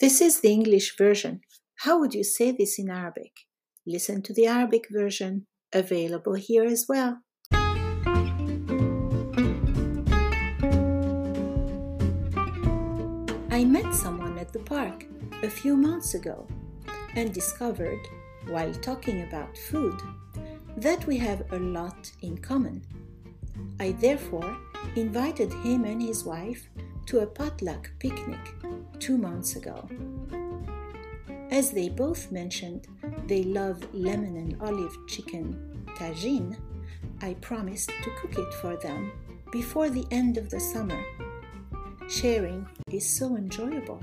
This is the English version. How would you say this in Arabic? Listen to the Arabic version, available here as well. I met someone at the park a few months ago and discovered, while talking about food, that we have a lot in common. I therefore invited him and his wife to a potluck picnic two months ago. As they both mentioned they love lemon and olive chicken tagine, I promised to cook it for them before the end of the summer. Sharing is so enjoyable.